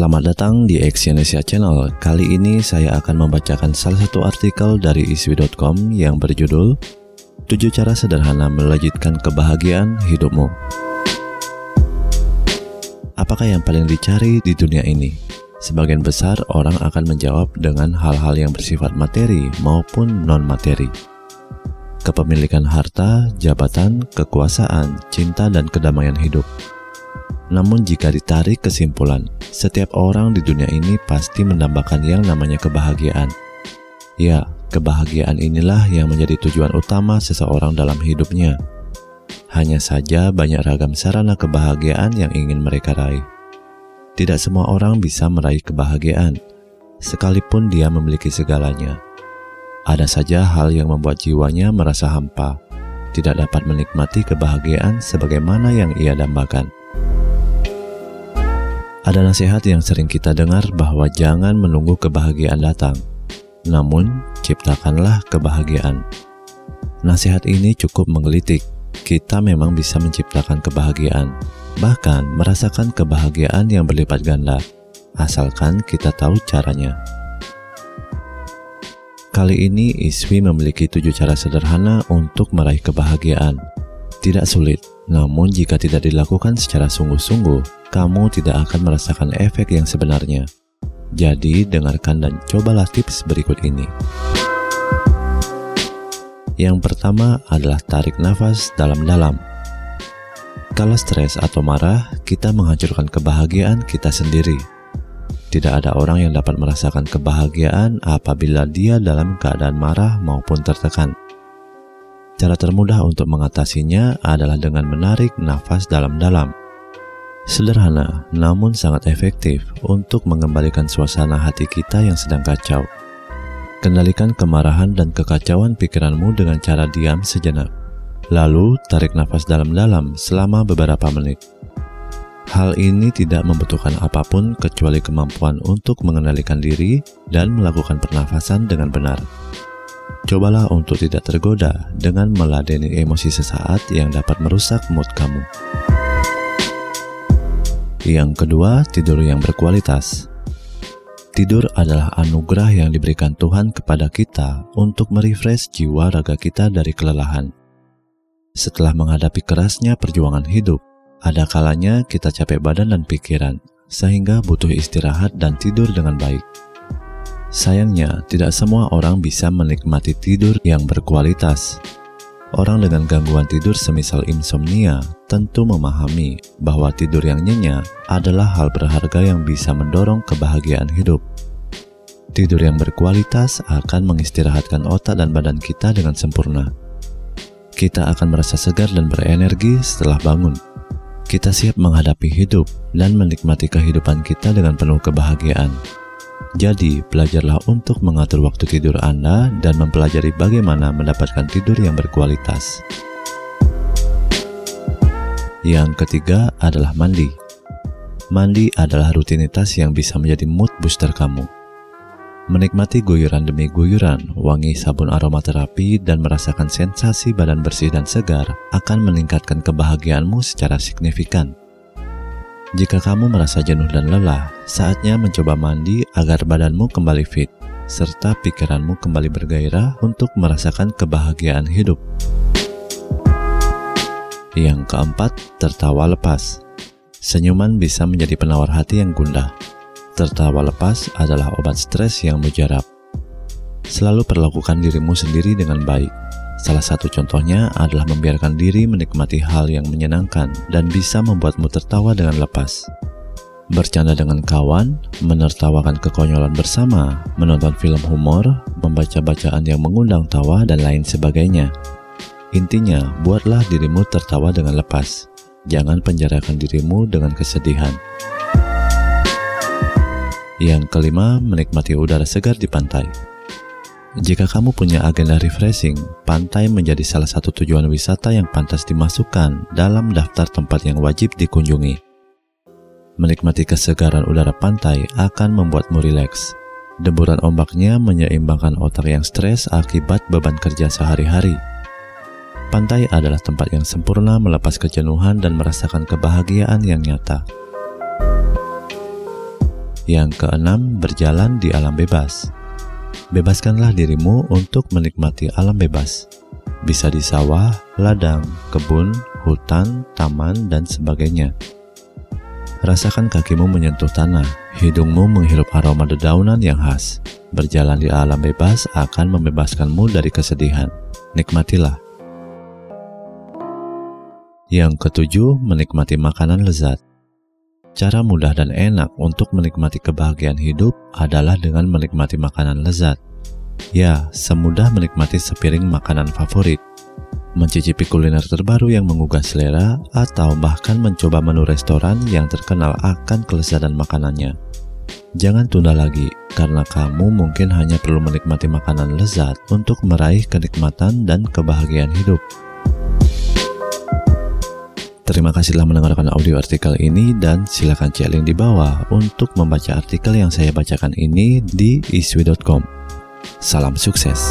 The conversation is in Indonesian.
Selamat datang di Exyonesia Channel. Kali ini saya akan membacakan salah satu artikel dari iswi.com yang berjudul 7 cara sederhana melejitkan kebahagiaan hidupmu. Apakah yang paling dicari di dunia ini? Sebagian besar orang akan menjawab dengan hal-hal yang bersifat materi maupun non-materi. Kepemilikan harta, jabatan, kekuasaan, cinta, dan kedamaian hidup. Namun jika ditarik kesimpulan, setiap orang di dunia ini pasti mendambakan yang namanya kebahagiaan. Ya, kebahagiaan inilah yang menjadi tujuan utama seseorang dalam hidupnya. Hanya saja banyak ragam sarana kebahagiaan yang ingin mereka raih. Tidak semua orang bisa meraih kebahagiaan, sekalipun dia memiliki segalanya. Ada saja hal yang membuat jiwanya merasa hampa, tidak dapat menikmati kebahagiaan sebagaimana yang ia dambakan. Ada nasihat yang sering kita dengar bahwa jangan menunggu kebahagiaan datang, namun ciptakanlah kebahagiaan. Nasihat ini cukup menggelitik. Kita memang bisa menciptakan kebahagiaan, bahkan merasakan kebahagiaan yang berlipat ganda, asalkan kita tahu caranya. Kali ini Iswi memiliki tujuh cara sederhana untuk meraih kebahagiaan. Tidak sulit, namun jika tidak dilakukan secara sungguh-sungguh, kamu tidak akan merasakan efek yang sebenarnya. Jadi, dengarkan dan cobalah tips berikut ini. Yang pertama adalah tarik nafas dalam-dalam. Kalau stres atau marah, kita menghancurkan kebahagiaan kita sendiri. Tidak ada orang yang dapat merasakan kebahagiaan apabila dia dalam keadaan marah maupun tertekan. Cara termudah untuk mengatasinya adalah dengan menarik nafas dalam-dalam. Sederhana, namun sangat efektif untuk mengembalikan suasana hati kita yang sedang kacau. Kendalikan kemarahan dan kekacauan pikiranmu dengan cara diam sejenak. Lalu, tarik nafas dalam-dalam selama beberapa menit. Hal ini tidak membutuhkan apa pun kecuali kemampuan untuk mengendalikan diri dan melakukan pernafasan dengan benar. Cobalah untuk tidak tergoda dengan meladeni emosi sesaat yang dapat merusak mood kamu. Yang kedua, tidur yang berkualitas. Tidur adalah anugerah yang diberikan Tuhan kepada kita untuk merefresh jiwa raga kita dari kelelahan. Setelah menghadapi kerasnya perjuangan hidup, ada kalanya kita capek badan dan pikiran, sehingga butuh istirahat dan tidur dengan baik. Sayangnya, tidak semua orang bisa menikmati tidur yang berkualitas. Orang dengan gangguan tidur semisal insomnia tentu memahami bahwa tidur yang nyenyak adalah hal berharga yang bisa mendorong kebahagiaan hidup. Tidur yang berkualitas akan mengistirahatkan otak dan badan kita dengan sempurna. Kita akan merasa segar dan berenergi setelah bangun. Kita siap menghadapi hidup dan menikmati kehidupan kita dengan penuh kebahagiaan. Jadi, belajarlah untuk mengatur waktu tidur Anda dan mempelajari bagaimana mendapatkan tidur yang berkualitas. Yang ketiga adalah mandi. Mandi adalah rutinitas yang bisa menjadi mood booster kamu. Menikmati guyuran demi guyuran, wangi sabun aromaterapi, dan merasakan sensasi badan bersih dan segar akan meningkatkan kebahagiaanmu secara signifikan. Jika kamu merasa jenuh dan lelah, saatnya mencoba mandi agar badanmu kembali fit, serta pikiranmu kembali bergairah untuk merasakan kebahagiaan hidup. Yang keempat, tertawa lepas. Senyuman bisa menjadi penawar hati yang gundah. Tertawa lepas adalah obat stres yang mujarab. Selalu perlakukan dirimu sendiri dengan baik, Salah satu contohnya adalah membiarkan diri menikmati hal yang menyenangkan dan bisa membuatmu tertawa dengan lepas. Bercanda dengan kawan, menertawakan kekonyolan bersama, menonton film humor, membaca bacaan yang mengundang tawa, dan lain sebagainya. Intinya, buatlah dirimu tertawa dengan lepas. Jangan penjarakan dirimu dengan kesedihan. Yang kelima, menikmati udara segar di pantai. Jika kamu punya agenda refreshing, pantai menjadi salah satu tujuan wisata yang pantas dimasukkan dalam daftar tempat yang wajib dikunjungi. Menikmati kesegaran udara pantai akan membuatmu rileks. Deburan ombaknya menyeimbangkan otak yang stres akibat beban kerja sehari-hari. Pantai adalah tempat yang sempurna melepas kejenuhan dan merasakan kebahagiaan yang nyata. Yang keenam, berjalan di alam bebas. Bebaskanlah dirimu untuk menikmati alam bebas. Bisa di sawah, ladang, kebun, hutan, taman, dan sebagainya. Rasakan kakimu menyentuh tanah, hidungmu menghirup aroma dedaunan yang khas. Berjalan di alam bebas akan membebaskanmu dari kesedihan. Nikmatilah. Yang ketujuh, menikmati makanan lezat. Cara mudah dan enak untuk menikmati kebahagiaan hidup adalah dengan menikmati makanan lezat. Ya, semudah menikmati sepiring makanan favorit, mencicipi kuliner terbaru yang menggugah selera, atau bahkan mencoba menu restoran yang terkenal akan kelezatan makanannya. Jangan tunda lagi, karena kamu mungkin hanya perlu menikmati makanan lezat untuk meraih kenikmatan dan kebahagiaan hidup. Terima kasih telah mendengarkan audio artikel ini dan silakan cek link di bawah untuk membaca artikel yang saya bacakan ini di iswi.com. Salam sukses.